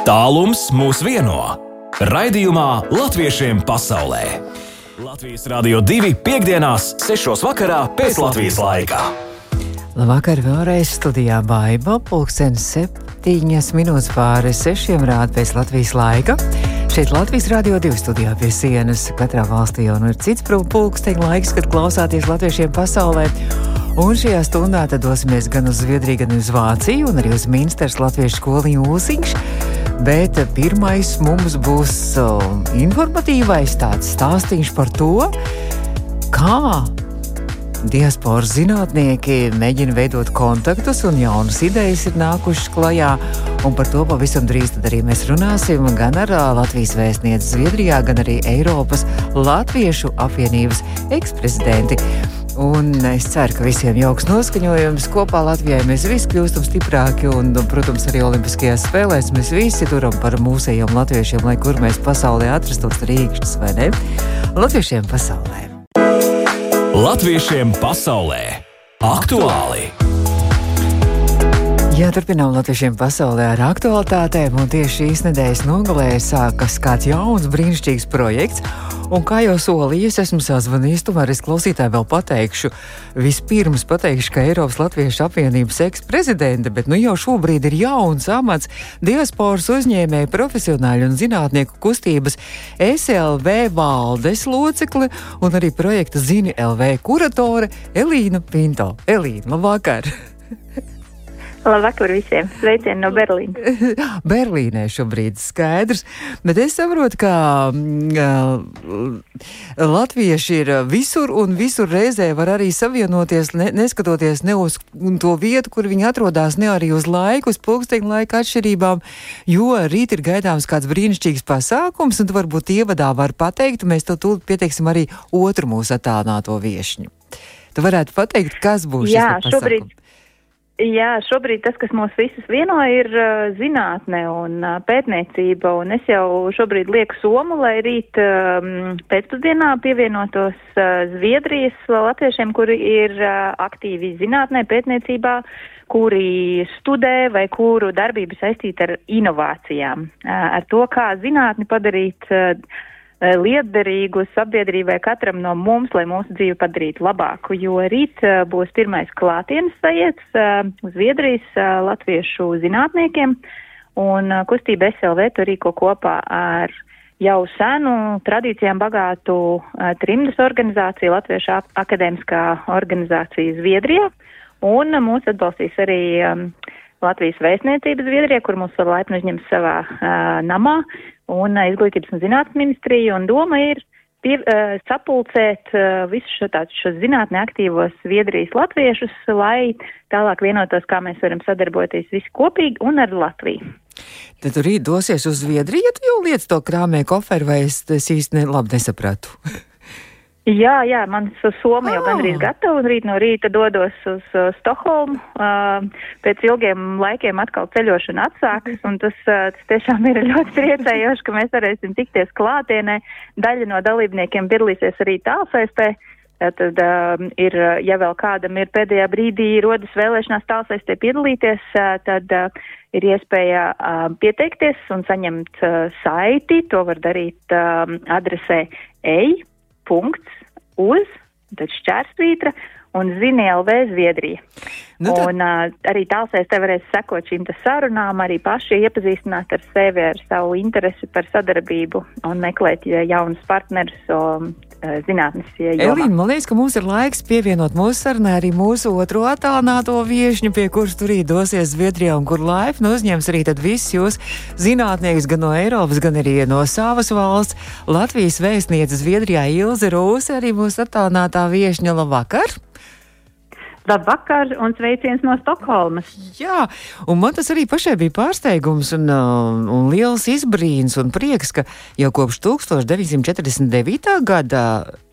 Tālums mūs vieno. Raidījumā Latviešiem pasaulē. Latvijas Rādio 2.5.6. vakarā pēc Latvijas laika. Labvakar vēlreiz studijā Baiba, pulkstenis septiņas minūtes pāri sešiem rāda pēc Latvijas laika. Šeit Latvijas Rādio 2 studijā pie sienas. Katrā valstī jau nu ir cits pulksteņa laiks, kad klausāties latviešiem pasaulē. Un šajā stundā dosimies gan uz Zviedriju, gan uz Vāciju, un arī uz Minstras Latviešu skoliņu Ūsiņš. Bet pirmais mums būs uh, informatīvais tāds stāstījums par to, kā diasporas zinātnieki mēģina veidot kontaktus un jaunas idejas ir nākušas klajā. Un par to pavisam drīz arī mēs runāsim gan ar uh, Latvijas vēstnieci Zviedrijā, gan arī Eiropas Latviešu apvienības eksprezidenti. Un es ceru, ka visiem jauks noskaņojums. Kopā Latvijai mēs visi kļūstam stiprāki, un, protams, arī Olimpiskajās spēlēs mēs visi turam par mūsējiem latviešiem, lai kur mēs pasaulē atrastos rīkšķis vai ne? Latviešiem pasaulē. Latviešiem pasaulē aktuāli! Jā, turpinām Latvijiem pasaulē ar aktualitātēm, un tieši šīs nedēļas nogalē sākas kāds jauns, brīnišķīgs projekts. Un kā jau solīju, es esmu sazvanījis, tomēr es klausītāju vēl pateikšu. Vispirms pateikšu, ka Eiropas Latviešu apvienības eksprezidente, bet nu jau šobrīd ir jauns amats diasporas uzņēmēja profesionāļu un zinātnieku kustības SLV valdes locekli un arī projekta Zini LV kuratore Elīna Pinto. Elīna, labvakar! Labvakar visiem! Sveicieni no Berlīnas! Berlīnē šobrīd skaidrs, bet es saprotu, ka uh, latvieši ir visur un visur reizē var arī savienoties, ne, neskatoties ne uz to vietu, kur viņi atrodas, ne arī uz laiku, uz pulksteņa laika atšķirībām, jo rīt ir gaidāms kāds brīnišķīgs pasākums, un tu varbūt ievadā var pateikt, mēs to tūlīt pieteiksim arī otru mūsu attālināto viešņu. Tu varētu pateikt, kas būs Jā, šobrīd Jā, šobrīd tas, kas mūs visus vieno, ir uh, zinātne un uh, pētniecība, un es jau šobrīd lieku somu, lai rīt um, pēcpusdienā pievienotos uh, Zviedrijas latviešiem, kuri ir uh, aktīvi zinātnē, pētniecībā, kuri studē vai kuru darbība saistīta ar inovācijām, uh, ar to, kā zinātni padarīt uh, Eh, lietderīgu sabiedrībai katram no mums, lai mūsu dzīvi padarītu labāku, jo rīt uh, būs pirmais klātienes sajiets uh, Zviedrijas latviešu zinātniekiem, un kustība SLV to rīko kopā ar jau senu tradīcijām bagātu trimdas organizāciju, Latviešu akadēmiskā organizācija Zviedrijā, un mūs atbalstīs arī um, Latvijas vēstniecības Zviedrijā, kur mūs laipni uzņemt savā uh, namā, un uh, izglītības un zinātnes ministrija, un doma ir pie, uh, sapulcēt uh, visus šo tādus šo zinātni aktīvos Zviedrijas latviešus, lai tālāk vienotos, kā mēs varam sadarboties visi kopīgi un ar Latviju. Tad tu rīt dosies uz Zviedriju, ja tu jau liec to krāmē koferu, vai es, es īsti ne, labi nesapratu? Jā, jā, man Somija jau gandrīz Ah. gatava, un rīt no rīta dodos uz uh, Stokholmu. Uh, pēc ilgiem laikiem atkal ceļošana atsākas, un tas, uh, tas tiešām ir ļoti priecējoši, ka mēs varēsim tikties klātienē. Daļa no dalībniekiem piedalīsies arī tālsaistē. Tad uh, ir, ja vēl kādam ir pēdējā brīdī rodas vēlēšanās tālsaistē piedalīties, uh, tad uh, ir iespēja uh, pieteikties un saņemt uh, saiti. To var darīt uh, adresē EI punkts uz, tad šķērsvītra un zini LV Zviedrija. Nu, tad- un uh, arī tālsēs te varēs sekot šīm sarunām, arī paši iepazīstināt ar sevi, ar savu interesi par sadarbību un meklēt ja, jaunus partnerus um, zinātnes jomā. Elīna, man liekas, ka mums ir laiks pievienot mūsu sarunai arī mūsu otro attālināto viešņu, pie kuras tur arī dosies Zviedrijā un kur laipni uzņems arī tad visus jūs zinātniekus gan no Eiropas, gan arī no savas valsts. Latvijas vēstniece Zviedrijā Ilze Rūse arī mūsu attālinātā viešņa. Labvakar! Labvakar un sveiciens no Stokholmas. Jā, un man tas arī pašai bija pārsteigums un, uh, un liels izbrīns un prieks, ka jau kopš 1949. gada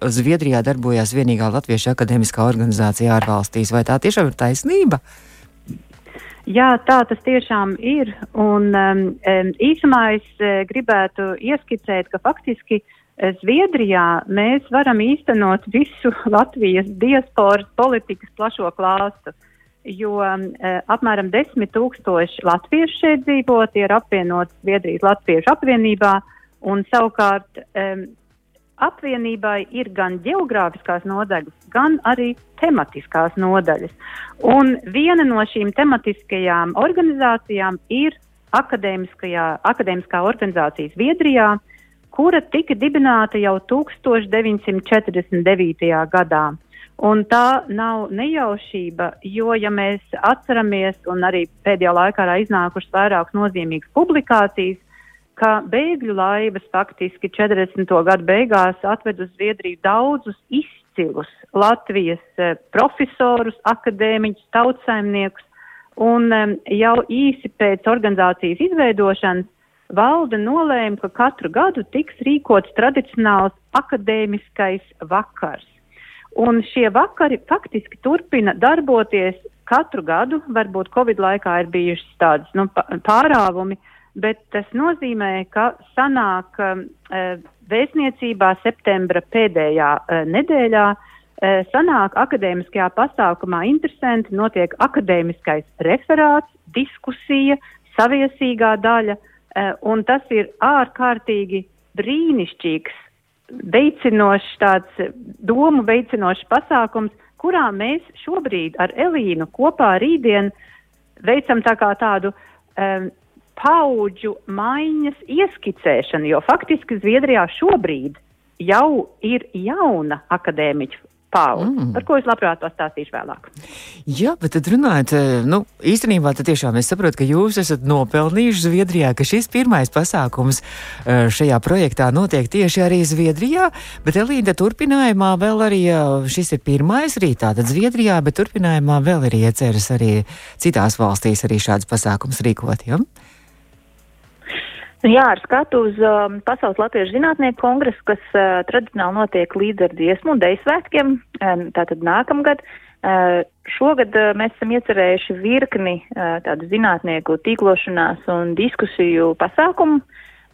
Zviedrijā darbojās vienīgā Latviešu akadēmiskā organizācija ārvalstīs. Vai tā tiešām ir taisnība? Jā, tā tas tiešām ir. Un um, um, īsumā es uh, gribētu ieskicēt, ka faktiski uh, Zviedrijā mēs varam īstenot visu Latvijas diasporas politikas plašo klāstu. jo uh, apmēram 10 tūkstoši latviešu šeit dzīvo, tie ir apvienoti Zviedrijas Latviešu apvienībā, un savukārt um, apvienībai ir gan geogrāfiskās nodaļas, gan arī tematiskās nodaļas. Un viena no šīm tematiskajām organizācijām ir akadēmiskā organizācija Zviedrijā, kura tika dibināta jau 1949. gadā. Un tā nav nejaušība, jo, ja mēs atceramies, un arī pēdējā laikā ir iznākušas vairākas nozīmīgas publikācijas, ka bēgļu laivas faktiski 40. gadu beigās atved uz Zviedriju daudzus izcilus Latvijas eh, profesorus, akadēmiķus, tautsaimniekus, un eh, jau īsi pēc organizācijas izveidošanas valde nolēma, ka katru gadu tiks rīkots tradicionāls akadēmiskais vakars. Un šie vakari faktiski turpina darboties katru gadu, varbūt Covid laikā ir bijušas tādas nu, pārāvumi, bet tas nozīmē, ka sanāk uh, vēstniecībā septembra pēdējā uh, nedēļā uh, sanāk akadēmiskajā pasākumā interesanti, notiek akadēmiskais referāts, diskusija, saviesīgā daļa, uh, un tas ir ārkārtīgi brīnišķīgs, veicinošs tāds domu veicinošs pasākums, kurā mēs šobrīd ar Elīnu kopā rītdien veicam tā kā tādu um, paudžu maiņas ieskicēšana, jo faktiski Zviedrijā šobrīd jau ir jauna akadēmiķa paudze, mm. par ko es labprāt pastāstīšu vēlāk. Jā, bet tad runājot, eh, nu, īstenībā tad tiešām es saprotu, ka jūs esat nopelnījuši Zviedrijā, ka šis pirmais pasākums eh, šajā projektā notiek tieši arī Zviedrijā, bet Elīna turpinājumā vēl arī eh, šis ir pirmais arī tātad Zviedrijā, bet turpinājumā vēl ir ieceras arī citās valstīs arī šāds pasākums rīkot, ja? Jā, ar skatu uz um, Pasaules Latviešu zinātnieku kongresu, kas uh, tradicionāli notiek līdz ar dziesmu un deju svētkiem, um, tātad nākamgad. Uh, šogad uh, mēs esam iecerējuši virkni uh, tādu zinātnieku tīklošanās un diskusiju pasākumu.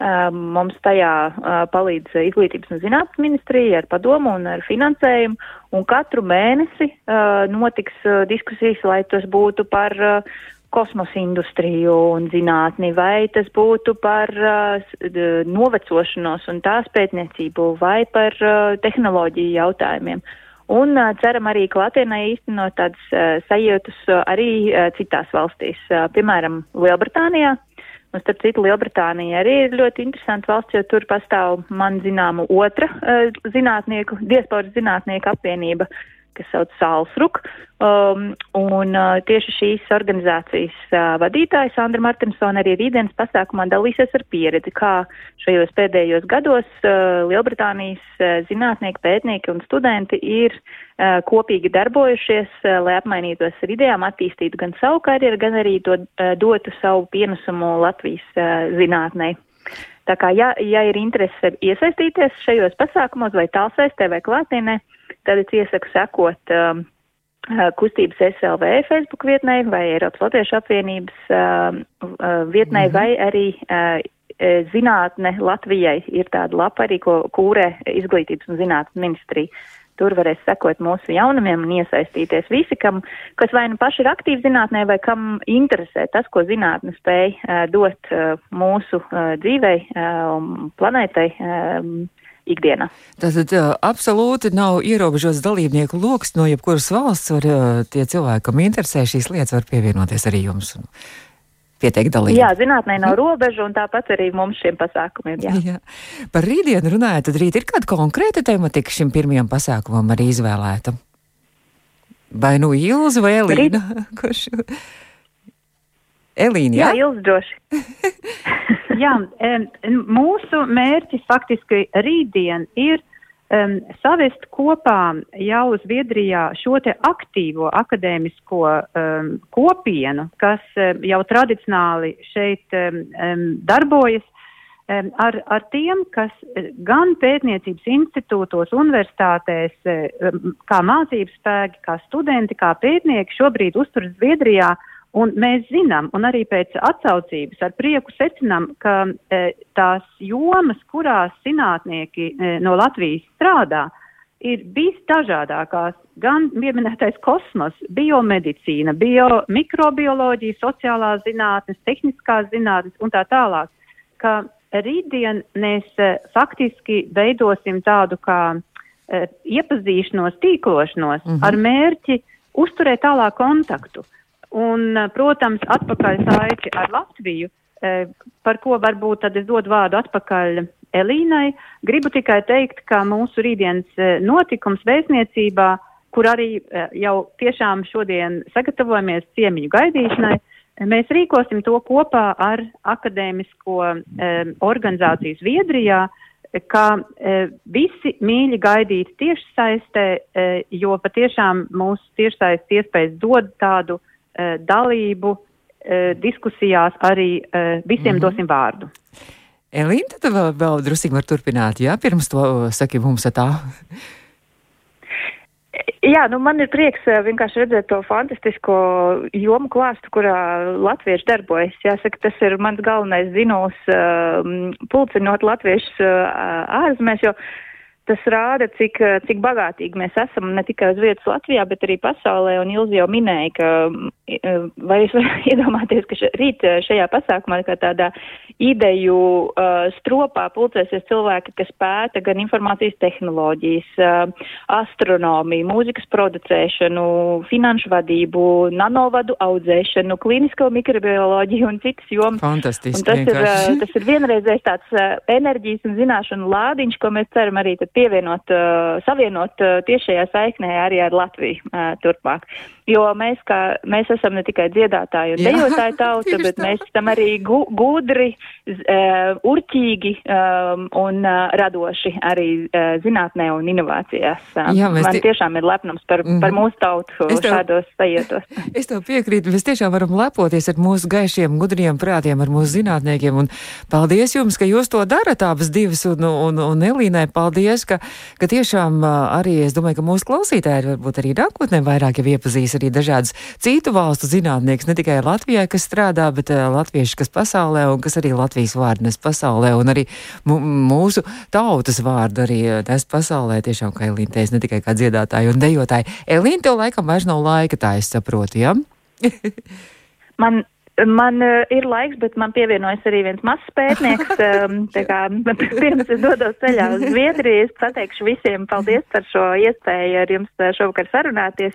Uh, mums tajā uh, palīdz Izglītības un zinātnes ministrija ar padomu un ar finansējumu, un katru mēnesi uh, notiks uh, diskusijas, lai tas būtu par uh, kosmosa industriju un zinātni, vai tas būtu par uh, novecošanos un tās pētniecību, vai par uh, tehnoloģiju jautājumiem. Un uh, ceram arī klātienē īstenot tādas uh, sajūtas uh, arī uh, citās valstīs, uh, piemēram, Lielbritānijā. Un, starp citu, Lielbritānija arī ir ļoti interesanta valsts, jo tur pastāv man zināma otra uh, zinātnieku, diasporas zinātnieku apvienība, uh, kas sauc Sālsruk. Um, un uh, tieši šīs organizācijas uh, vadītājs Sandra Martinsona arī rītdienas pasākumā dalīsies ar pieredzi, kā šajos pēdējos gados uh, Lielbritānijas uh, zinātnieki, pētnieki un studenti ir uh, kopīgi darbojušies, uh, lai apmainītos ar idejām, attīstītu gan savu karjeru, gan arī to, uh, dotu savu pienesumu Latvijas uh, zinātnē. Tā kā, ja, ja ir interese iesaistīties šajos pasākumos vai tālsaistē vai klātienē, tad es iesaku sekot um, uh, kustības SLV Facebook vietnē vai Eiropas Latviešu apvienības uh, uh, vietnē mm -hmm. vai arī uh, zinātne Latvijai ir tāda lapa arī, ko kūrē izglītības un zinātnes ministrija. Tur varēs sekot mūsu jaunumiem un iesaistīties visi, kam, kas vai nu paši ir aktīvi zinātnē, vai kam interesē tas, ko zinātne spēj uh, dot uh, mūsu uh, dzīvei un uh, planētai. Uh, ikdienā. Tātad uh, absolūti nav ierobežots dalībnieku lokus no jebkuras valsts, var uh, tie cilvēki, kam interesē šīs lietas, var pievienoties arī jums. Pieteikt dalību. Jā, zinātnē nav robežu, un tāpat arī mums šiem pasākumiem. Jā. jā. Par rītdienu runājot, tad rīt ir kāda konkrēta tematika šim pirmajam pasākumam arī izvēlēta? Vai nu Ilza vai Elīna? Kurš? Elīna, jā? Jā, Ilza droši. Jā, mūsu mērķis faktiski rītdien ir um, savest kopā jau Zviedrijā šo te aktīvo akadēmisko um, kopienu, kas um, jau tradicionāli šeit um, darbojas, um, ar, ar tiem, kas gan pētniecības institūtos, universitātēs, um, kā mācības spēki, kā studenti, kā pētnieki šobrīd uztur Zviedrijā Un mēs zinām, un arī pēc atsaucības ar prieku secinām, ka e, tās jomas, kurās zinātnieki e, no Latvijas strādā, ir visdažādākās, gan pieminētais kosmos, biomedicīna, bio, mikrobioloģija, sociālās zinātnes, tehniskās zinātnes un tā tālāk, ka rītdien mēs eh, faktiski veidosim tādu kā e, iepazīšanos, tīklošanos mm -hmm. ar mērķi uzturēt tālāk kontaktu. Un, protams, atpakaļ saiti ar Latviju, e, par ko varbūt tad es dodu vārdu atpakaļ Elīnai. Gribu tikai teikt, ka mūsu rītdienas e, notikums vēstniecībā, kur arī jau tiešām šodien sagatavojamies ciemiņu gaidīšanai, mēs rīkosim to kopā ar akadēmisko organizāciju Zviedrijā, ka e, visi mīļi gaidīt tiešsaistē, e, jo patiešām mūsu tiešsaistes iespējas dod tādu dalību e, diskusijās arī e, visiem mm -hmm. dosim vārdu. Elīna, tad vēl, vēl drusīgi var turpināt, jā, pirms to saki mums tā. Jā, nu man ir prieks eh, vienkārši redzēt to fantastisko jomu klāstu, kurā latvieši darbojas. Jāsaka, tas ir mans galvenais zinūs uh, pulcinot latviešus uh, ārzemēs, jo tas rāda, cik, cik bagātīgi mēs esam ne tikai uz vietas Latvijā, bet arī pasaulē. Un Ilzi jau minēja, ka vai jūs varat iedomāties, ka rīt šajā pasākumā kā tādā ideju uh, stropā pulcēsies cilvēki, kas pēta gan informācijas tehnoloģijas, uh, astronomiju, mūzikas producēšanu, finanšu vadību, nanovadu audzēšanu, klinisko mikrobioloģiju un citas jomas. Fantastiski. Un tas, vienkārši. ir, uh, tas ir vienreizējs tāds uh, enerģijas un zināšanu lādiņš, ko mēs ceram arī pievienot, uh, savienot uh, tiešajā saiknē arī ar Latviju uh, turpmāk. Jo mēs, kā, mēs esam ne tikai dziedātāji un dejotāji tauta, bet tā. mēs esam arī gu, gudri, uh, urķīgi um, un uh, radoši arī uh, zinātnē un inovācijās. Uh, Jā, Man tie... tiešām ir lepnums par, mm -hmm. par mūsu tautu es tev, šādos sajūtos. Es tev piekrītu, mēs tiešām varam lepoties ar mūsu gaišiem, gudriem prātiem, ar mūsu zinātniekiem. Un paldies jums, ka jūs to darat abas divas. Un, un, un Elīnai paldies, ka, ka tiešām arī es domāju, ka mūsu klausītāji varbūt arī nākotnē vairāk jau iepazīs arī dažādas citu valstu zinātnieks, ne tikai Latvijā, kas strādā, bet uh, latvieši, kas pasaulē un kas arī Latvijas vārdu nes pasaulē un arī mūsu tautas vārdu arī nes pasaulē. Tiešām, kā Elīna teica, ne tikai kā dziedātāji un dejotāji. Elīna, tev laikam vairs nav laika, tā es saprotu, ja? Man Man uh, ir laiks, bet man pievienojas arī viens mazs pētnieks. Um, tā kā pirms es dodos ceļā uz Zviedriju, es pateikšu visiem paldies par šo iespēju ar jums uh, šovakar sarunāties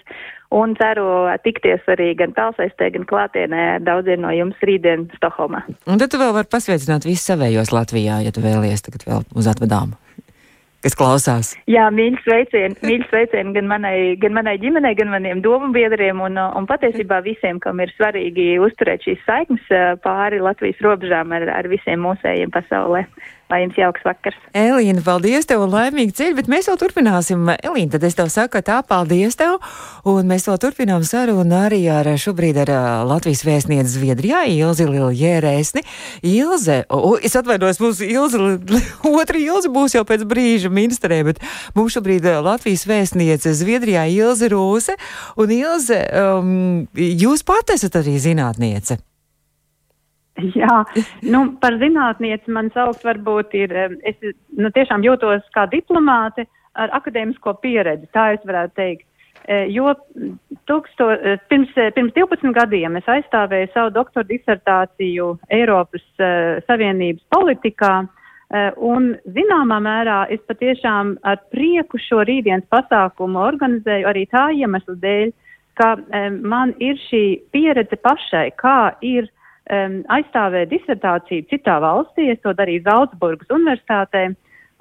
un ceru tikties arī gan tālsaistē, gan klātienē ar daudziem no jums rītdien Stokholmā. Un tad tu vēl vari pasveicināt visus savējos Latvijā, ja tu vēlies tagad vēl uz atvadām kas klausās. Jā, mīļš sveicieni, mīļš sveicieni gan manai, gan manai ģimenei, gan maniem domu biedriem un, un patiesībā visiem, kam ir svarīgi uzturēt šīs saiknes pāri Latvijas robežām ar, ar visiem mūsējiem pasaulē. Lai jums jauks vakars. Elīna, paldies tev un laimīgi ceļi, bet mēs vēl turpināsim. Elīna, tad es tev saku tā, paldies tev, un mēs vēl turpinām sarunu arī ar šobrīd ar Latvijas vēstnieci Zviedrijā, Ilzi Liljērēsni. Ilze, o, es atvainojos, mums Ilze, otra Ilze būs jau pēc brīža ministrē, bet mums šobrīd Latvijas vēstniece Zviedrijā Ilze Rūse, un Ilze, um, jūs pat esat arī zinātniece. Jā, nu, par zinātnieci man saukt varbūt ir, es nu, tiešām jūtos kā diplomāte ar akadēmisko pieredzi, tā es varētu teikt. E, jo tūksto, e, pirms, e, pirms 12 gadiem es aizstāvēju savu doktora disertāciju Eiropas uh, Savienības politikā, uh, un zināmā mērā es patiešām ar prieku šo rītdienas pasākumu organizēju arī tā iemesla dēļ, ka um, man ir šī pieredze pašai, kā ir um, aizstāvēja disertāciju citā valstī, es to darīju Zaldzburgas universitātē,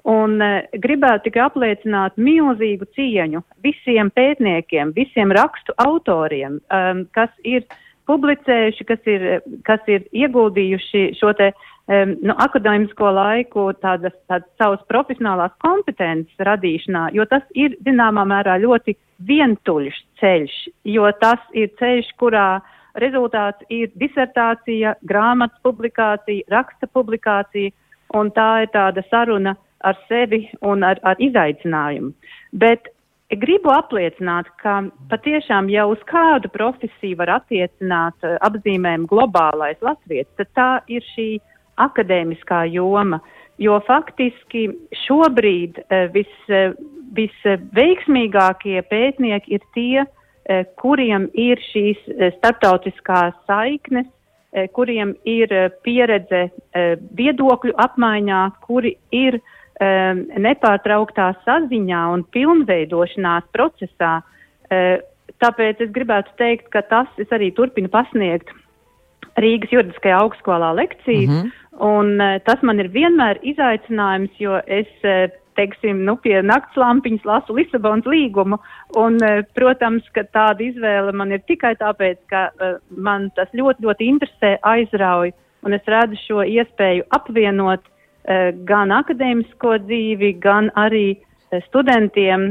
un uh, gribētu tikai apliecināt milzīgu cieņu visiem pētniekiem, visiem rakstu autoriem, um, kas ir publicējuši, kas ir, kas ir ieguldījuši šo te um, nu, akadēmisko laiku tādas, tādas savas profesionālās kompetences radīšanā, jo tas ir zināmā mērā ļoti vientuļš ceļš, jo tas ir ceļš, kurā uh, rezultāts ir disertācija, grāmatas publikācija, raksta publikācija, un tā ir tāda saruna ar sevi un ar, ar izaicinājumu. Bet gribu apliecināt, ka patiešām jau uz kādu profesiju var attiecināt uh, apzīmējumu globālais latvietis, tad tā ir šī akadēmiskā joma, jo faktiski šobrīd uh, vis, uh, visveiksmīgākie pētnieki ir tie, kuriem ir šīs uh, starptautiskās saiknes, uh, kuriem ir pieredze viedokļu apmaiņā, kuri ir nepārtrauktā saziņā un pilnveidošanās procesā. Tāpēc es gribētu teikt, ka tas arī turpina pasniegt Rīgas juridiskajā augstskolā lekcijas, mm -hmm. un tas man ir vienmēr izaicinājums, jo es, teiksim, nu, pie naktslampiņas lasu Lisabonas līgumu, un, uh, protams, ka tāda izvēle man ir tikai tāpēc, ka uh, man tas ļoti, ļoti interesē, aizrauj, un es redzu šo iespēju apvienot uh, gan akadēmisko dzīvi, gan arī uh, studentiem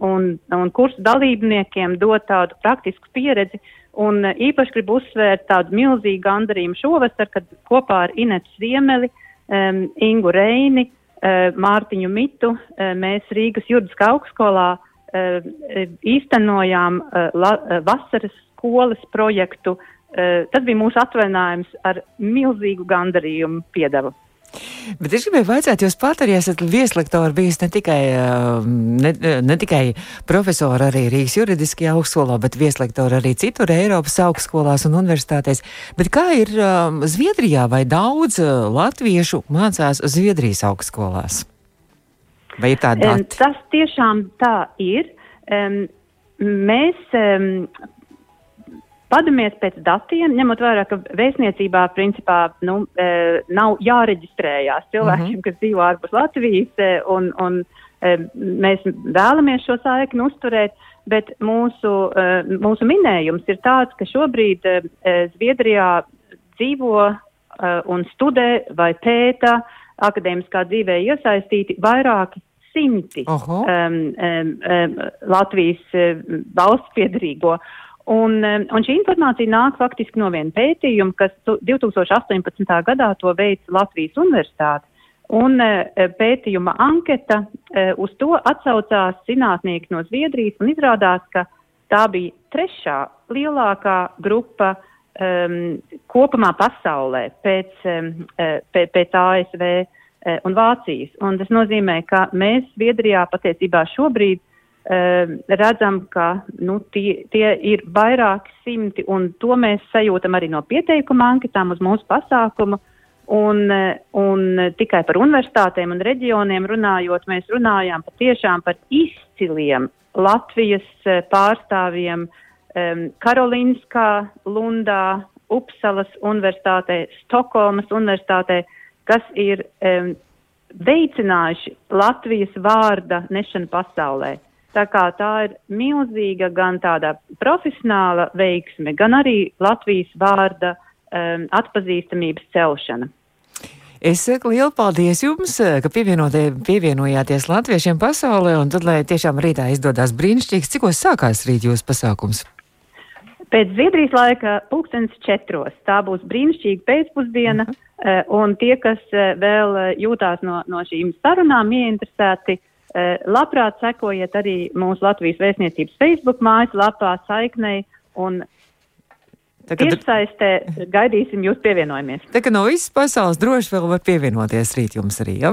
un, un kursu dalībniekiem dot tādu praktisku pieredzi, Un īpaši gribu uzsvērt tādu milzīgu gandarījumu šovasar, kad kopā ar Inetu Ziemeli, um, Ingu Reini, uh, Mārtiņu Mitu uh, mēs Rīgas juridiskā augstskolā uh, īstenojām vasaras skolas projektu. Tas bija mūsu atvainājums ar milzīgu gandarījumu piedevu. Bet es gribēju vaicāt, jūs pat arī esat vieslektori bijis ne tikai, ne, ne tikai profesori arī Rīgas juridiskajā augstskolā, bet vieslektori arī citur Eiropas augstskolās un universitātēs. Bet kā ir um, Zviedrijā vai daudz latviešu mācās Zviedrijas augstskolās? Vai ir tāda? Tas tiešām tā ir. Um, mēs um, Padamies pēc datiem, ņemot vērā, ka vēstniecībā principā nu, e, nav jāreģistrējās cilvēkiem, mm -hmm. kas dzīvo ārpus Latvijas, e, un, un e, mēs vēlamies šo saikni uzturēt, bet mūsu, e, mūsu minējums ir tāds, ka šobrīd e, Zviedrijā dzīvo e, un studē vai pēta akadēmiskā dzīvē iesaistīti vairāki simti um, um, um, Latvijas uh, valsts piedarīgo. Un, un šī informācija nāk faktiski no viena pētījuma, kas 2018. gadā to veica Latvijas Universitāte. Un e, pētījuma anketa e, uz to atsaucās zinātnieki no Zviedrijas un izrādās, ka tā bija trešā lielākā grupa um, kopumā pasaulē pēc, um, pēc, pēc ASV un Vācijas. Un tas nozīmē, ka mēs Zviedrijā patiesībā šobrīd redzam, ka nu, tie, tie ir vairāki simti, un to mēs sajūtam arī no pieteikuma anketām uz mūsu pasākumu. Un, un tikai par universitātēm un reģioniem runājot, mēs runājām patiešām par izciliem Latvijas eh, pārstāvjiem um, Karolinskā, Lundā, Upsalas universitātē, Stokholmas universitātē, kas ir um, veicinājuši Latvijas vārda nešanu pasaulē. Tā kā tā ir milzīga gan tāda profesionāla veiksme, gan arī Latvijas vārda um, atpazīstamības celšana. Es saku lielu paldies jums, ka pievienojāties latviešiem pasaulē, un tad, lai tiešām rītā izdodas brīnišķīgs, cikos sākās rīt jūsu pasākums? Pēc Zviedrijas laika pulkstens četros. Tā būs brīnišķīga pēcpusdiena, uh -huh. un tie, kas eh, vēl eh, jūtās no, no šīm sarunām ieinteresēti, Eh, labprāt sekojiet arī mūsu Latvijas vēstniecības Facebook mājaslapā saiknei un Tiešsaistē gaidīsim jūs pievienojamies. Tā kā no visas pasaules droši vēl var pievienoties rīt jums arī, ja?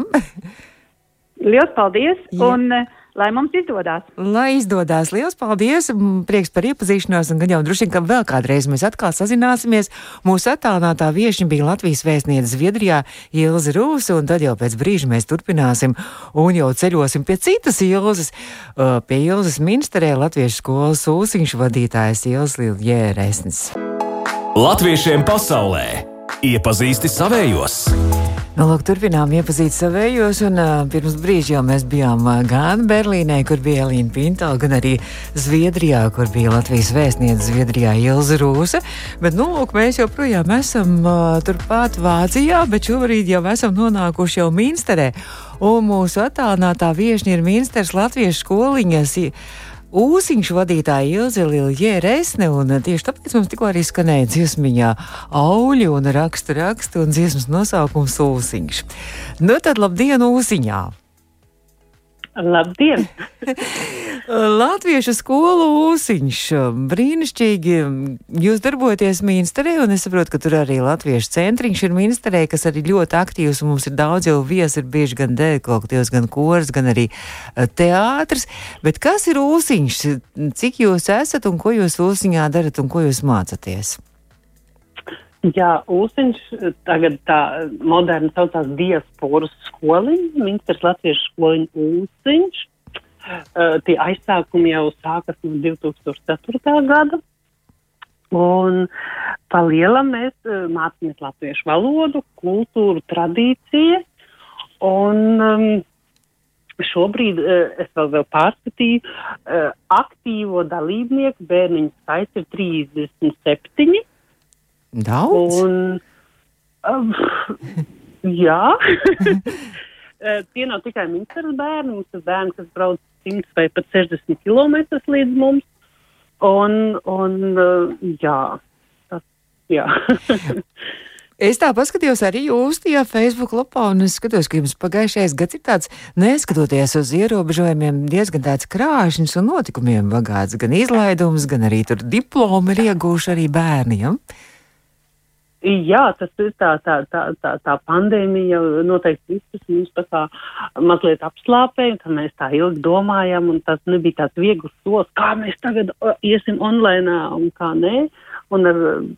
Liels paldies! Jā. Un, uh, lai mums izdodas. Lai izdodas, liels paldies! Prieks par iepazīšanos, un gan jau droši vien, ka vēl kādreiz mēs atkal sazināsimies. Mūsu attālinātā viešņa bija Latvijas vēstniece Zviedrijā Ilza Rūsa, un tad jau pēc brīža mēs turpināsim un jau ceļosim pie citas Ilzas, uh, pie Ilzas Minsterē Latviešu skolas ūsiņšu vadītājas Ilzas Liljēresnes. Latviešiem pasaulē iepazīsti savējos! Nu, lūk, turpinām iepazīt savējos, un uh, pirms brīža jau mēs bijām uh, gan Berlīnē, kur bija Elīna Pinto, gan arī Zviedrijā, kur bija Latvijas vēstniece Zviedrijā Ilza Rūsa. Bet, nu, lūk, mēs joprojām esam uh, turpat Vācijā, bet šobrīd jau esam nonākuši jau Minsterē, un mūsu attālinātā viešņa ir Minsters Latviešu skoliņas. Ūsiņš vadītāja Ilze Lilje Resne, un tieši tāpēc mums tikko arī skanēja dziesmiņā auļi un rakstu rakstu un dziesmas nosaukums Ūsiņš. Nu tad labdien Ūsiņā! Labdien! Latviešu skolu ūsiņš. Brīnišķīgi. Jūs darbojaties ministrē, un es saprotu, ka tur arī Latviešu centriņš ir ministrē, kas arī ļoti aktīvs, mums ir daudz jau viesi, ir bieži gan dēkolektīvs, gan kors, gan arī eh, teātris. Bet kas ir ūsiņš? Cik jūs esat un ko jūs ūsiņā darat un ko jūs mācaties? Jā, Ūsiņš tagad tā moderni saucās diasporas skoliņa, ministrs latviešu skoliņa Ūsiņš. Uh, tie aizsākumi jau sākas no 2004. gada. Un pa lielam mēs uh, mācāmies latviešu valodu, kultūru, tradīcijas. Un um, šobrīd uh, es vēl, vēl pārskatīju, uh, aktīvo dalībnieku bērniņu skaits ir 37. Daudz? Un, um, jā. Tie nav tikai ministrs bērni, mums ir bērni, kas brauc 100 vai pat 60 km līdz mums. Un, un jā, tas, jā. Es tā paskatījos arī jūs tajā Facebook lapā, un es skatos, ka jums pagājušais gads ir tāds, neskatoties uz ierobežojumiem, diezgan tāds krāšņs un notikumiem bagāts. Gan izlaidums, gan arī tur diplomi ir iegūši arī bērniem. Ja? Jā, tas ir tā, tā, tā, tā, tā pandēmija noteikti visus mums tā kā mazliet apslāpēja, ka mēs tā ilgi domājam, un tas nebija tāds viegls solis, kā mēs tagad iesim online un kā nē. Un ar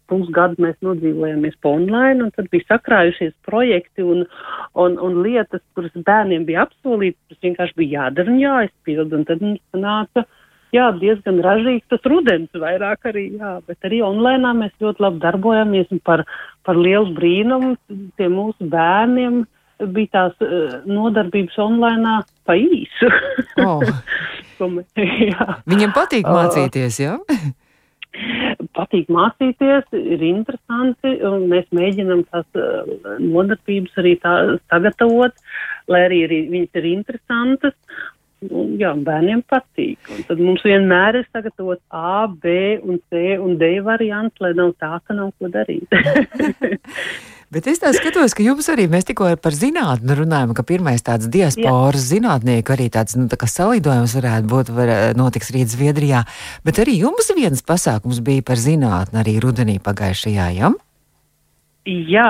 pusgadu mēs nodzīvojāmies pa online, un tad bija sakrājušies projekti un, un, un lietas, kuras bērniem bija apsolītas, tas vienkārši bija jādara un jāizpild, un tad mums nāca jā, diezgan ražīgs tas rudens vairāk arī, jā, bet arī online mēs ļoti labi darbojamies un par, par lielu brīnumu tiem mūsu bērniem bija tās uh, nodarbības online pa īsu. Oh. Viņam patīk mācīties, jā? patīk mācīties, ir interesanti, un mēs mēģinam tās uh, nodarbības arī tā sagatavot, lai arī, arī viņas ir interesantas. Un, jā, bērniem patīk. Un tad mums vienmēr ir sagatavots A, B, un C un D variants, lai nav tā, ka nav ko darīt. Bet es tā skatos, ka jums arī mēs tikko par zinātnē runājam, ka pirmais tāds diasporas zinātnieku arī tāds nu, tā salidojums varētu būt, var, notiks rīt Zviedrijā. Bet arī jums viens pasākums bija par zinātni arī rudenī pagājušajā, jā? Ja? Jā,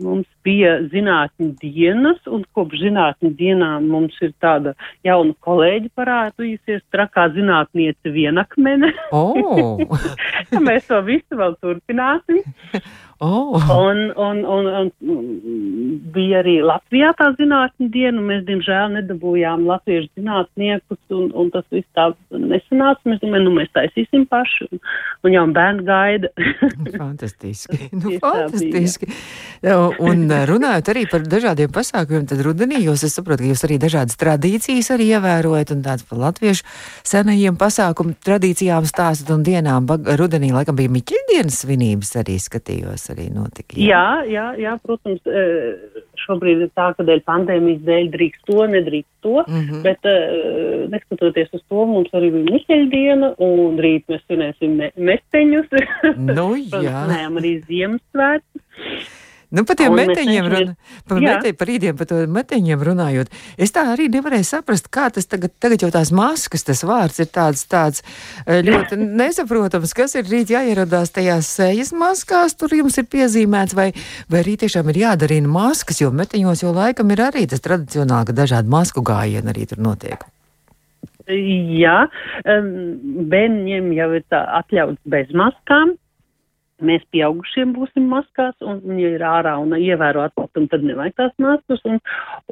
mums bija zinātņu dienas, un kopš zinātņu dienām mums ir tāda jauna kolēģi parādījusies, trakā zinātniece vienakmene. Oh. Mēs to visu vēl turpināsim. Oh. Un, un, un, un bija arī Latvijā tā zinātņu diena, un mēs, diemžēl, nedabūjām latviešu zinātniekus, un, un tas viss tā nesanāca. Mēs domājam, nu mēs taisīsim paši, un, un jau bērni gaida. fantastiski. nu, fantastiski. un runājot arī par dažādiem pasākumiem, tad rudenī jūs, es saprotu, ka jūs arī dažādas tradīcijas arī ievērojat, un tāds par latviešu senajiem pasākumu tradīcijām stāstat un dienām. Rudenī, laikam, bija Miķeļdienas svinības arī skatījos arī notika. Jā, jā, jā, jā protams, e, šobrīd ir tā, ka dēļ pandēmijas dēļ drīkst to, nedrīkst to, mm -hmm. bet e, neskatoties uz to, mums arī bija Miķeļdiena, un rīt mēs svinēsim me mesteņus. Nu, jā. Nē, arī Ziemassvētku. Nu, par tiem meteņiem, run, par, mete, par rītiem, par meteņiem runājot, es tā arī nevarēju saprast, kā tas tagad, tagad jau tās maskas, tas vārds ir tāds, tāds eh, ļoti nesaprotams, kas ir rīt jāieradās tajās sejas maskās, tur jums ir piezīmēts, vai, vai arī tiešām ir jādarina maskas, jo meteņos jau laikam ir arī tas tradicionāli, ka dažādi masku gājieni arī tur notiek. Jā, bērniem jau ir tā atļauts bez maskām, mēs pieaugušiem būsim maskās, un, ja ir ārā un ievēro atklātumu, tad nevajag tās maskas, un,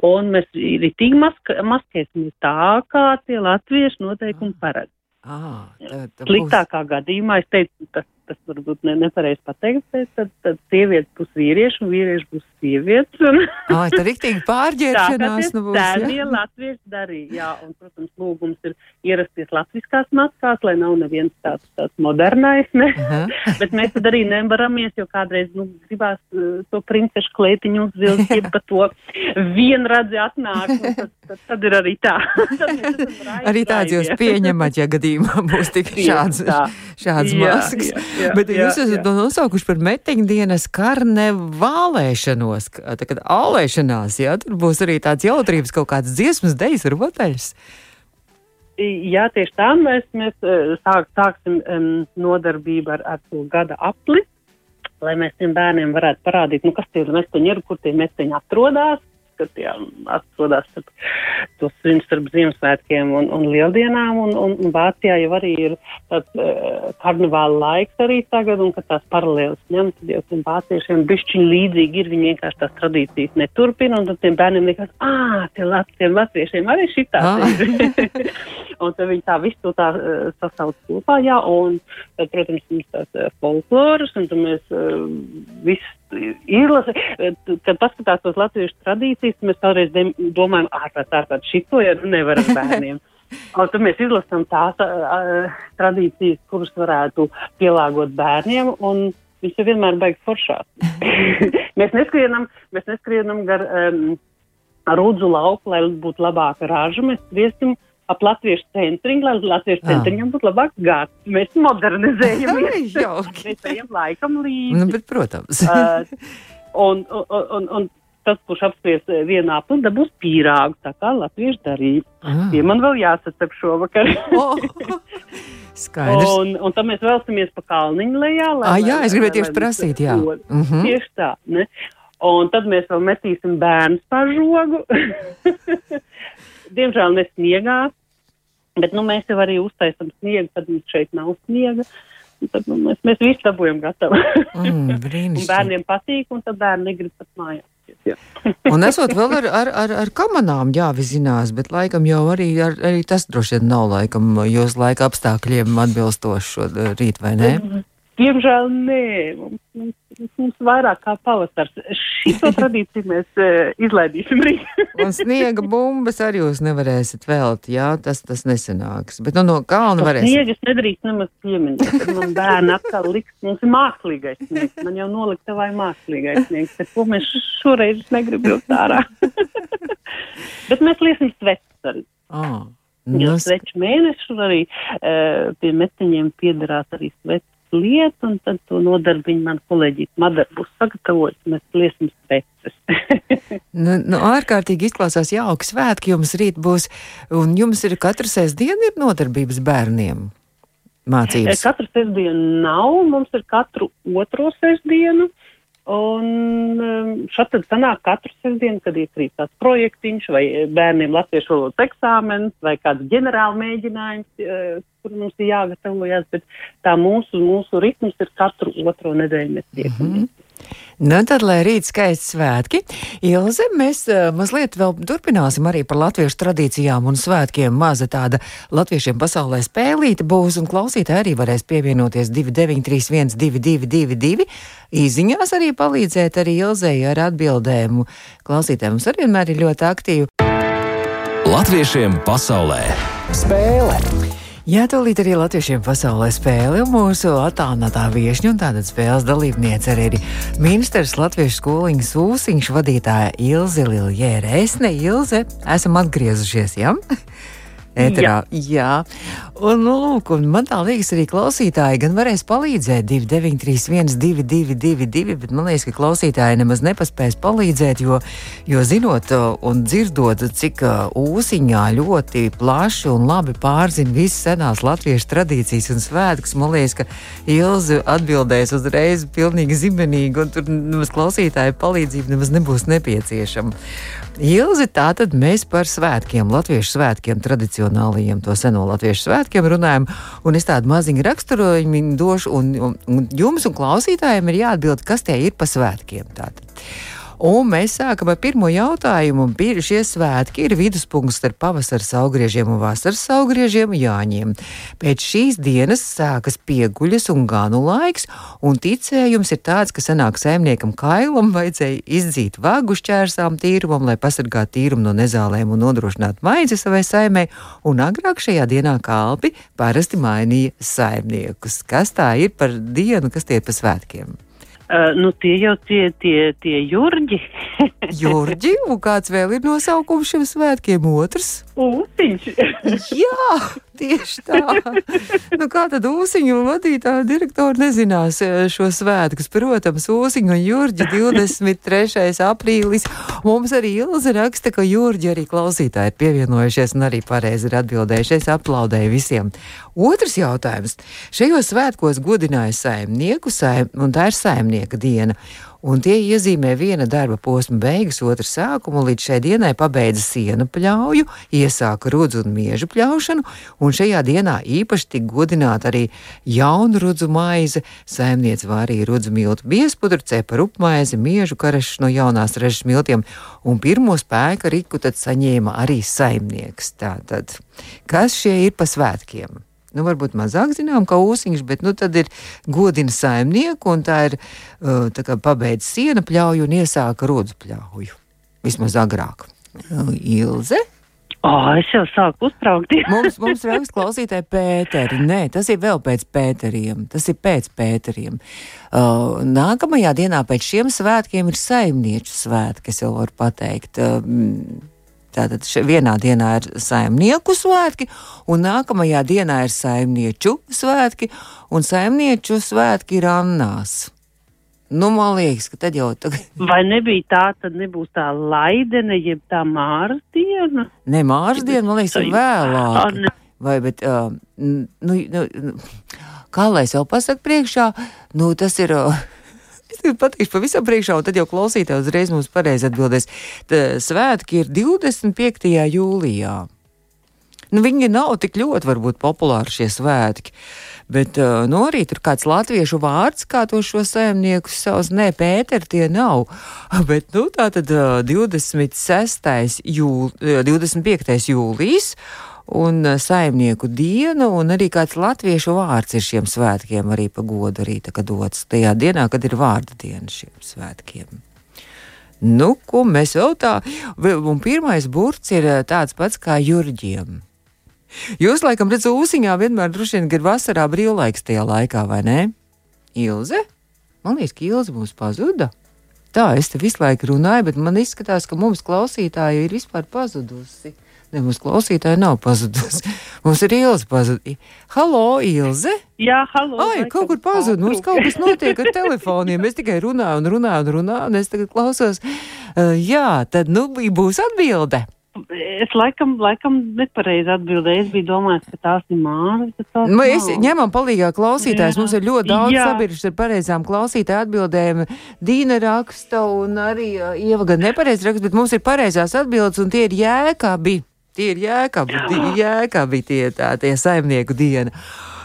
un mēs ritīgi maska, maskēsimies tā, kā tie latviešu noteikumi paredz. Ah, tā, tā Sliktākā būs... gadījumā es teicu, tas tas varbūt ne, nepareizi pateikt, tad, tad sievietes būs vīrieši un vīrieši būs sievietes. Un... Ai, tā riktīgi pārģērbšanās nu būs. Tā ir latvieši darīja, jā, un, protams, lūgums ir ierasties latviskās maskās, lai nav neviens tāds, tāds modernais, ne? Bet mēs tad arī nevaramies, jo kādreiz, nu, gribās uh, to princešu kleitiņu uzvilkt, jeb pa to vienradzi atnāk, un tad, tad, tad ir arī tā. arī tāds jūs pieņemat, ja gadījumā būs tik šāds, šāds maskas. Jā, jā jā, Bet jā, jūs esat jā. nosaukuši par metiņdienas karnevālēšanos, tā kā ālēšanās, jā, tur būs arī tāds jautrības kaut kāds dziesmas, dejas, rotaļas. Jā, tieši tā mēs, mēs eh, sāk, sāksim um, nodarbību ar, ar to gada apli, lai mēs tiem bērniem varētu parādīt, nu, kas tie ir mesteņi, kur tie mesteņi atrodas, kad tie atrodas to svinu starp Ziemassvētkiem un, un Lieldienām, un, un, Vācijā jau arī ir tāds uh, karnevāla laiks arī tagad, un kad tās paralēlas ņem, tad jau tiem vāciešiem bišķiņ līdzīgi ir, viņi vienkārši tās tradīcijas neturpina, un tad tiem bērniem liekas, ā, tie lat, tiem latviešiem arī šitā un tad viņi tā visu to tā uh, sasauc kopā, jā, un tad, protams, mums tās uh, folkloras, un tad mēs uh, visu izlase, kad paskatās tos latviešu tradīcijas, mēs kādreiz domājam, ārprāt, ārprāt, šito jau nevaram bērniem. Un tad mēs izlasām tās uh, tradīcijas, kuras varētu pielāgot bērniem, un viņš jau vienmēr beigas foršās. mēs, neskrienam, mēs neskrienam gar um, rūdzu lauku, lai būtu labāka raža, mēs skriesim ap latviešu centriņu, lai latviešu centriņam būtu labāks gads. Mēs modernizējamies. mēs ejam laikam līdzi. Nu, bet, protams. uh, un, un, un, un tas, kurš apspries vienā punktā, būs pīrāgs, tā kā latvieši darīja. Ah. Tie man vēl jāsacep šovakar. oh. Skaidrs. Un, un tad mēs vēlamies pa kalniņu lejā. Lai, ah, jā, es gribēju tieši prasīt, jā. Mm -hmm. Tieši tā, ne? Un tad mēs vēl metīsim bērnu par žogu. Diemžēl ne sniegā, bet nu, mēs jau arī uztaisām sniegu, tad mums šeit nav sniega. Tad nu, mēs, mēs visi dabūjam gatavu. Mm, bērniem patīk, un tad bērni negrib pat mājās. Jā. un esot vēl ar, ar, ar, ar kamanām jāvizinās, bet laikam jau arī, ar, arī tas droši vien nav laikam jūs laika apstākļiem atbilstoši šo rīt, vai ne? Diemžēl nē, mums, mums, mums vairāk kā pavasars. Šito tradīciju mēs uh, izlaidīsim rīt. un sniega bumbas arī jūs nevarēsiet velt, jā, tas, tas nesanāks. Bet nu, no kalna varēs. Sniegas nedrīkst nemaz pieminēt. Man bērni atkal liks, mums ir mākslīgais sniegs. Man jau noliktavai mākslīgais sniegs. Bet ko mēs šoreiz negribam ārā? Bet mēs liesim sveces arī. Oh. Jo sveču mēnešu arī uh, pie metiņiem piederās arī sveču lietu, un tad to nodarbiņu man kolēģis Madara būs sagatavojis, mēs liesim speces. nu, nu, ārkārtīgi izklausās jauki svētki jums rīt būs, un jums ir katru sēsdienu ir nodarbības bērniem mācības? Katru sēsdienu nav, mums ir katru otro sēsdienu. Un um, šādi tad sanāk katru sestdienu, kad iekrīt tāds projektiņš vai bērniem latviešu valodas eksāmens vai kāds ģenerāla mēģinājums, uh, kur mums ir jāgatavojas, bet tā mūsu, mūsu ritms ir katru otro nedēļu mēs tiekamies. Mm -hmm. Nu, tad, lai rīt skaisti svētki, Ilze, mēs uh, mazliet vēl turpināsim arī par latviešu tradīcijām un svētkiem. Maza tāda latviešiem pasaulē spēlīta būs, un klausītāji arī varēs pievienoties 2931 222. Īziņās arī palīdzēt arī Ilzei ar atbildēm. Klausītājiem mums arī vienmēr ir ļoti aktīvi. Latviešiem pasaulē spēle! Jā, tūlīt arī latviešiem pasaulē spēle, mūsu attālinātā viesņa un tāda spēles dalībniece arī ir ministrs Latviešu skoliņas ūsiņš vadītāja Ilze Liljēra. Es ne Ilze, esam atgriezušies, jā? Ja? Ēterā, jā. jā. Un, nu, lūk, un man tā liekas, arī klausītāji gan varēs palīdzēt 293, 222, bet man liekas, ka klausītāji nemaz nepaspēs palīdzēt, jo, jo zinot un dzirdot, cik ūsiņā ļoti plaši un labi pārzina visas senās latviešu tradīcijas un svētkus, man liekas, ka Ilze atbildēs uzreiz pilnīgi zibenīgi, un tur nemaz klausītāju palīdzība nemaz nebūs nepieciešama. Ilzi, tātad mēs par svētkiem, latviešu svētkiem, tradicionālajiem, to seno latviešu svētkiem runājam, un es tādu maziņu raksturojumu došu, un, un, un jums un klausītājiem ir jāatbild, kas tie ir pa svētkiem. Tātad. Un mēs sākam ar pirmo jautājumu. Šie svētki ir viduspunkts starp pavasara augriežiem un vasaras augriežiem Jāņiem. Pēc šīs dienas sākas pieguļas un ganu laiks, un ticējums ir tāds, ka senāk saimniekam Kailam vajadzēja izdzīt vagu šķērsām tīrumam, lai pasargātu tīrumu no nezālēm un nodrošinātu maizi savai saimē, un agrāk šajā dienā kalpi parasti mainīja saimniekus. Kas tā ir par dienu, kas tie ir pa svētkiem? Uh, nu, tie jau tie, tie, tie jurģi. jurģi, un kāds vēl ir nosaukums šiem svētkiem? Otrs? Ūtiņš. Jā, Tieši tā. nu, kā tad ūsiņu vadītāja direktora nezinās eh, šo svētkus? Protams, ūsiņu un jūrģi 23. aprīlis. Mums arī Ilze raksta, ka jūrģi arī klausītāji ir pievienojušies un arī pareizi ir atbildējuši. Es aplaudēju visiem. Otrs jautājums. Šajos svētkos godināja saimnieku, saim, un tā ir saimnieka diena un tie iezīmē viena darba posma beigas, otra sākumu, līdz šai dienai pabeidza sienu pļauju, iesāka rudzu un miežu pļaušanu, un šajā dienā īpaši tika godināta arī jaunu rudzu maize, saimniece vārīja rudzu miltu biespudru, cepa rupmaizi, miežu karešus no jaunās režas miltiem, un pirmo spēka riku tad saņēma arī saimnieks. Tātad, kas šie ir pa svētkiem? Nu, varbūt mazāk zinām, kā ūsiņš, bet nu, tad ir godina saimnieku, un tā ir uh, tā kā pabeidz siena pļauju un iesāka rodzu pļauju. Vismaz agrāk. Uh, Ilze? Oh, es jau sāku uztraukties. mums, mums raksta klausītāji Pēteri. Nē, tas ir vēl pēc Pēteriem. Tas ir pēc Pēteriem. Uh, nākamajā dienā pēc šiem svētkiem ir saimnieču svētki, es jau varu pateikt. Uh, Tātad vienā dienā ir saimnieku svētki, un nākamajā dienā ir saimnieču svētki, un saimnieču svētki ir Annās. Nu, man liekas, ka tad jau tagad. Vai nebija tā, tad nebūs tā laidene, jeb tā māras diena? Ne, māras diena, man liekas, ir vēlāk. Vai, bet, uh, nu, nu, kā lai es jau pasaku priekšā, nu, tas ir. Uh, Es pateikšu pavisam priekšā, un tad jau klausītāji uzreiz mums pareizi atbildēs. Tā svētki ir 25. jūlijā. Nu, viņi nav tik ļoti varbūt populāri šie svētki. Bet uh, nu, arī tur kāds latviešu vārds, kā to šo saimnieku savus, nē, Pēter, tie nav. Bet, nu, tā tad uh, 26. Jūl, 25. jūlijas un eh, saimnieku dienu, un arī kāds latviešu vārds ir šiem svētkiem arī pa godu arī dots tajā dienā, kad ir vārda diena šiem svētkiem. Nu, ko mēs vēl tā, un pirmais burts ir eh, tāds pats kā jurģiem. Jūs, laikam, redzat, ūsiņā vienmēr droši vien ir vasarā brīvlaiks tajā laikā, vai ne? Ilze? Man liekas, ka Ilze mums pazuda. Tā, es te visu laiku runāju, bet man izskatās, ka mums klausītāji ir vispār pazudusi. Ne, mums klausītāji nav pazudusi. Mums ir Ilze pazudusi. Halo, Ilze! Jā, halo! Ai, kaut kur pazudu. Mums kaut kas notiek ar telefoniem. Es tikai runāju un runāju un runāju, un es tagad klausos. Uh, jā, tad nu būs atbilde. Es laikam, laikam nepareizi atbildēju. Es biju domājis, ka tās ir māsas. Mēs nu, ņemam palīgā klausītājs. Jā. Mums ir ļoti daudz sabiedrības ar pareizām klausītāju atbildēm. Dīna raksta un arī uh, Ieva gan nepareizi raksta, bet mums ir pareizās atbildes un tie ir jēkabi. Tie ir jēkabi, jēkabi tie tā, tie saimnieku diena.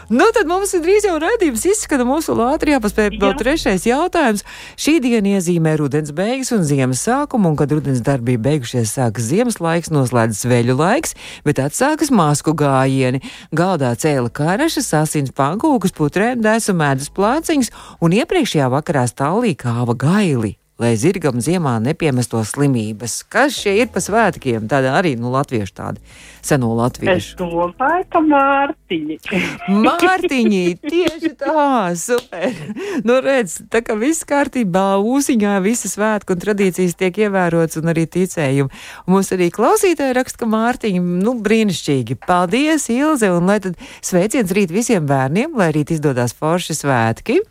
Nu, tad mums ir drīz jau redzējums, izskata mūsu Latvijā, paspēja vēl trešais jautājums. Šī diena iezīmē rudens beigas un ziemas sākumu, un kad rudens darbība beigušies, sākas ziemas laiks, noslēdzas veļu laiks, bet atsākas masku gājieni. Galdā cēla karešas, asins pankūkas, putrēm, dēsu medus plāciņas, un iepriekšējā vakarā stālī kāva gaili lai zirgam ziemā nepiemestos slimības. Kas šie ir pa svētkiem? Tāda arī nu, latviešu tādi seno latviešu. Es domāju, ka Mārtiņi. Mārtiņi, tieši tā, super. Nu, redz, tā kā viss kārtībā, ūsiņā visas svētku un tradīcijas tiek ievērots un arī ticējumi. Un mums arī klausītāji raksta, ka Mārtiņi, nu, brīnišķīgi. Paldies, Ilze, un lai tad sveiciens rīt visiem bērniem, lai rīt izdodas forši svētki.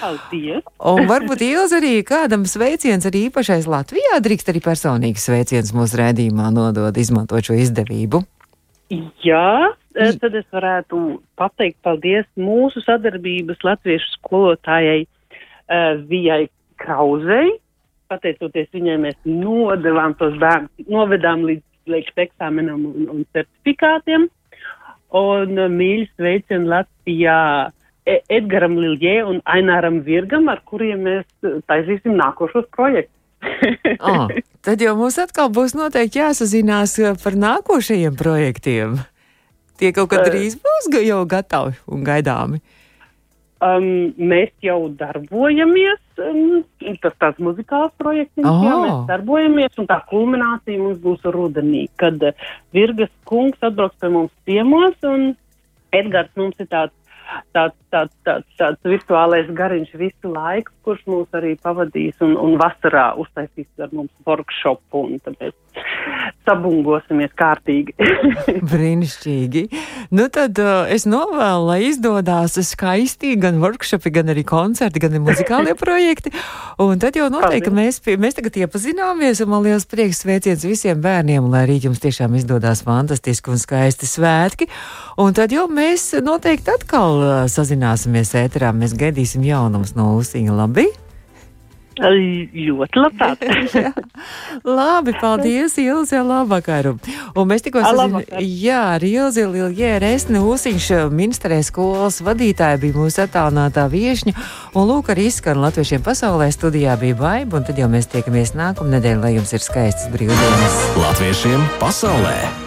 Paldies! un varbūt Ilz arī kādam sveiciens arī īpašais Latvijā drīkst arī personīgs sveiciens mūsu rēdījumā nodot, izmantot šo izdevību. Jā, eh, tad es varētu pateikt paldies mūsu sadarbības latviešu skolotājai uh, Vijai Krauzei. Pateicoties viņai, mēs nodevām tos bērnus, novedām līdz, līdz eksāmenam un, un certifikātiem. Un uh, mīļi sveicienu Latvijā E- Edgaram Liljē un Aināram Virgam, ar kuriem mēs e, taisīsim nākošos projektus. oh, tad jau mums atkal būs noteikti jāsazinās e, par nākošajiem projektiem. Tie kaut kad drīz būs jau gatavi un gaidāmi. Um, mēs jau darbojamies, um, tas tāds muzikāls projekts, oh. jā, mēs darbojamies, un tā kulminācija mums būs rudenī, kad Virgas kungs atbrauks pie mums ciemos, un Edgars mums ir tāds tāds, tāds, tāds, tāds virtuālais gariņš visu laiku, kurš mūs arī pavadīs un, un vasarā uztaisīs ar mums workshopu, un tad mēs sabungosimies kārtīgi. Brīnišķīgi. Nu tad uh, es novēlu, lai izdodas skaisti gan workshopi, gan arī koncerti, gan arī muzikālie projekti. Un tad jau noteikti mēs, pie, mēs tagad iepazināmies, un man liels prieks sveiciens visiem bērniem, lai arī jums tiešām izdodas fantastiski un skaisti svētki. Un tad jau mēs noteikti atkal uh, sazināsimies ēterā. Mēs gaidīsim jaunumus no Usiņa. Labi! Ļoti labprāt. Labi, paldies, Ilze, labvakaru. Un mēs tikko sazinājāmies, jā, ar Ilzi Liljēru Esni Usiņš, ministrē skolas vadītāja bija mūsu attālinātā viešņa. Un lūk, arī izskan latviešiem pasaulē studijā bija vaiba, un tad jau mēs tiekamies nākamnedēļ, lai jums ir skaistas brīvdienas. Latviešiem pasaulē!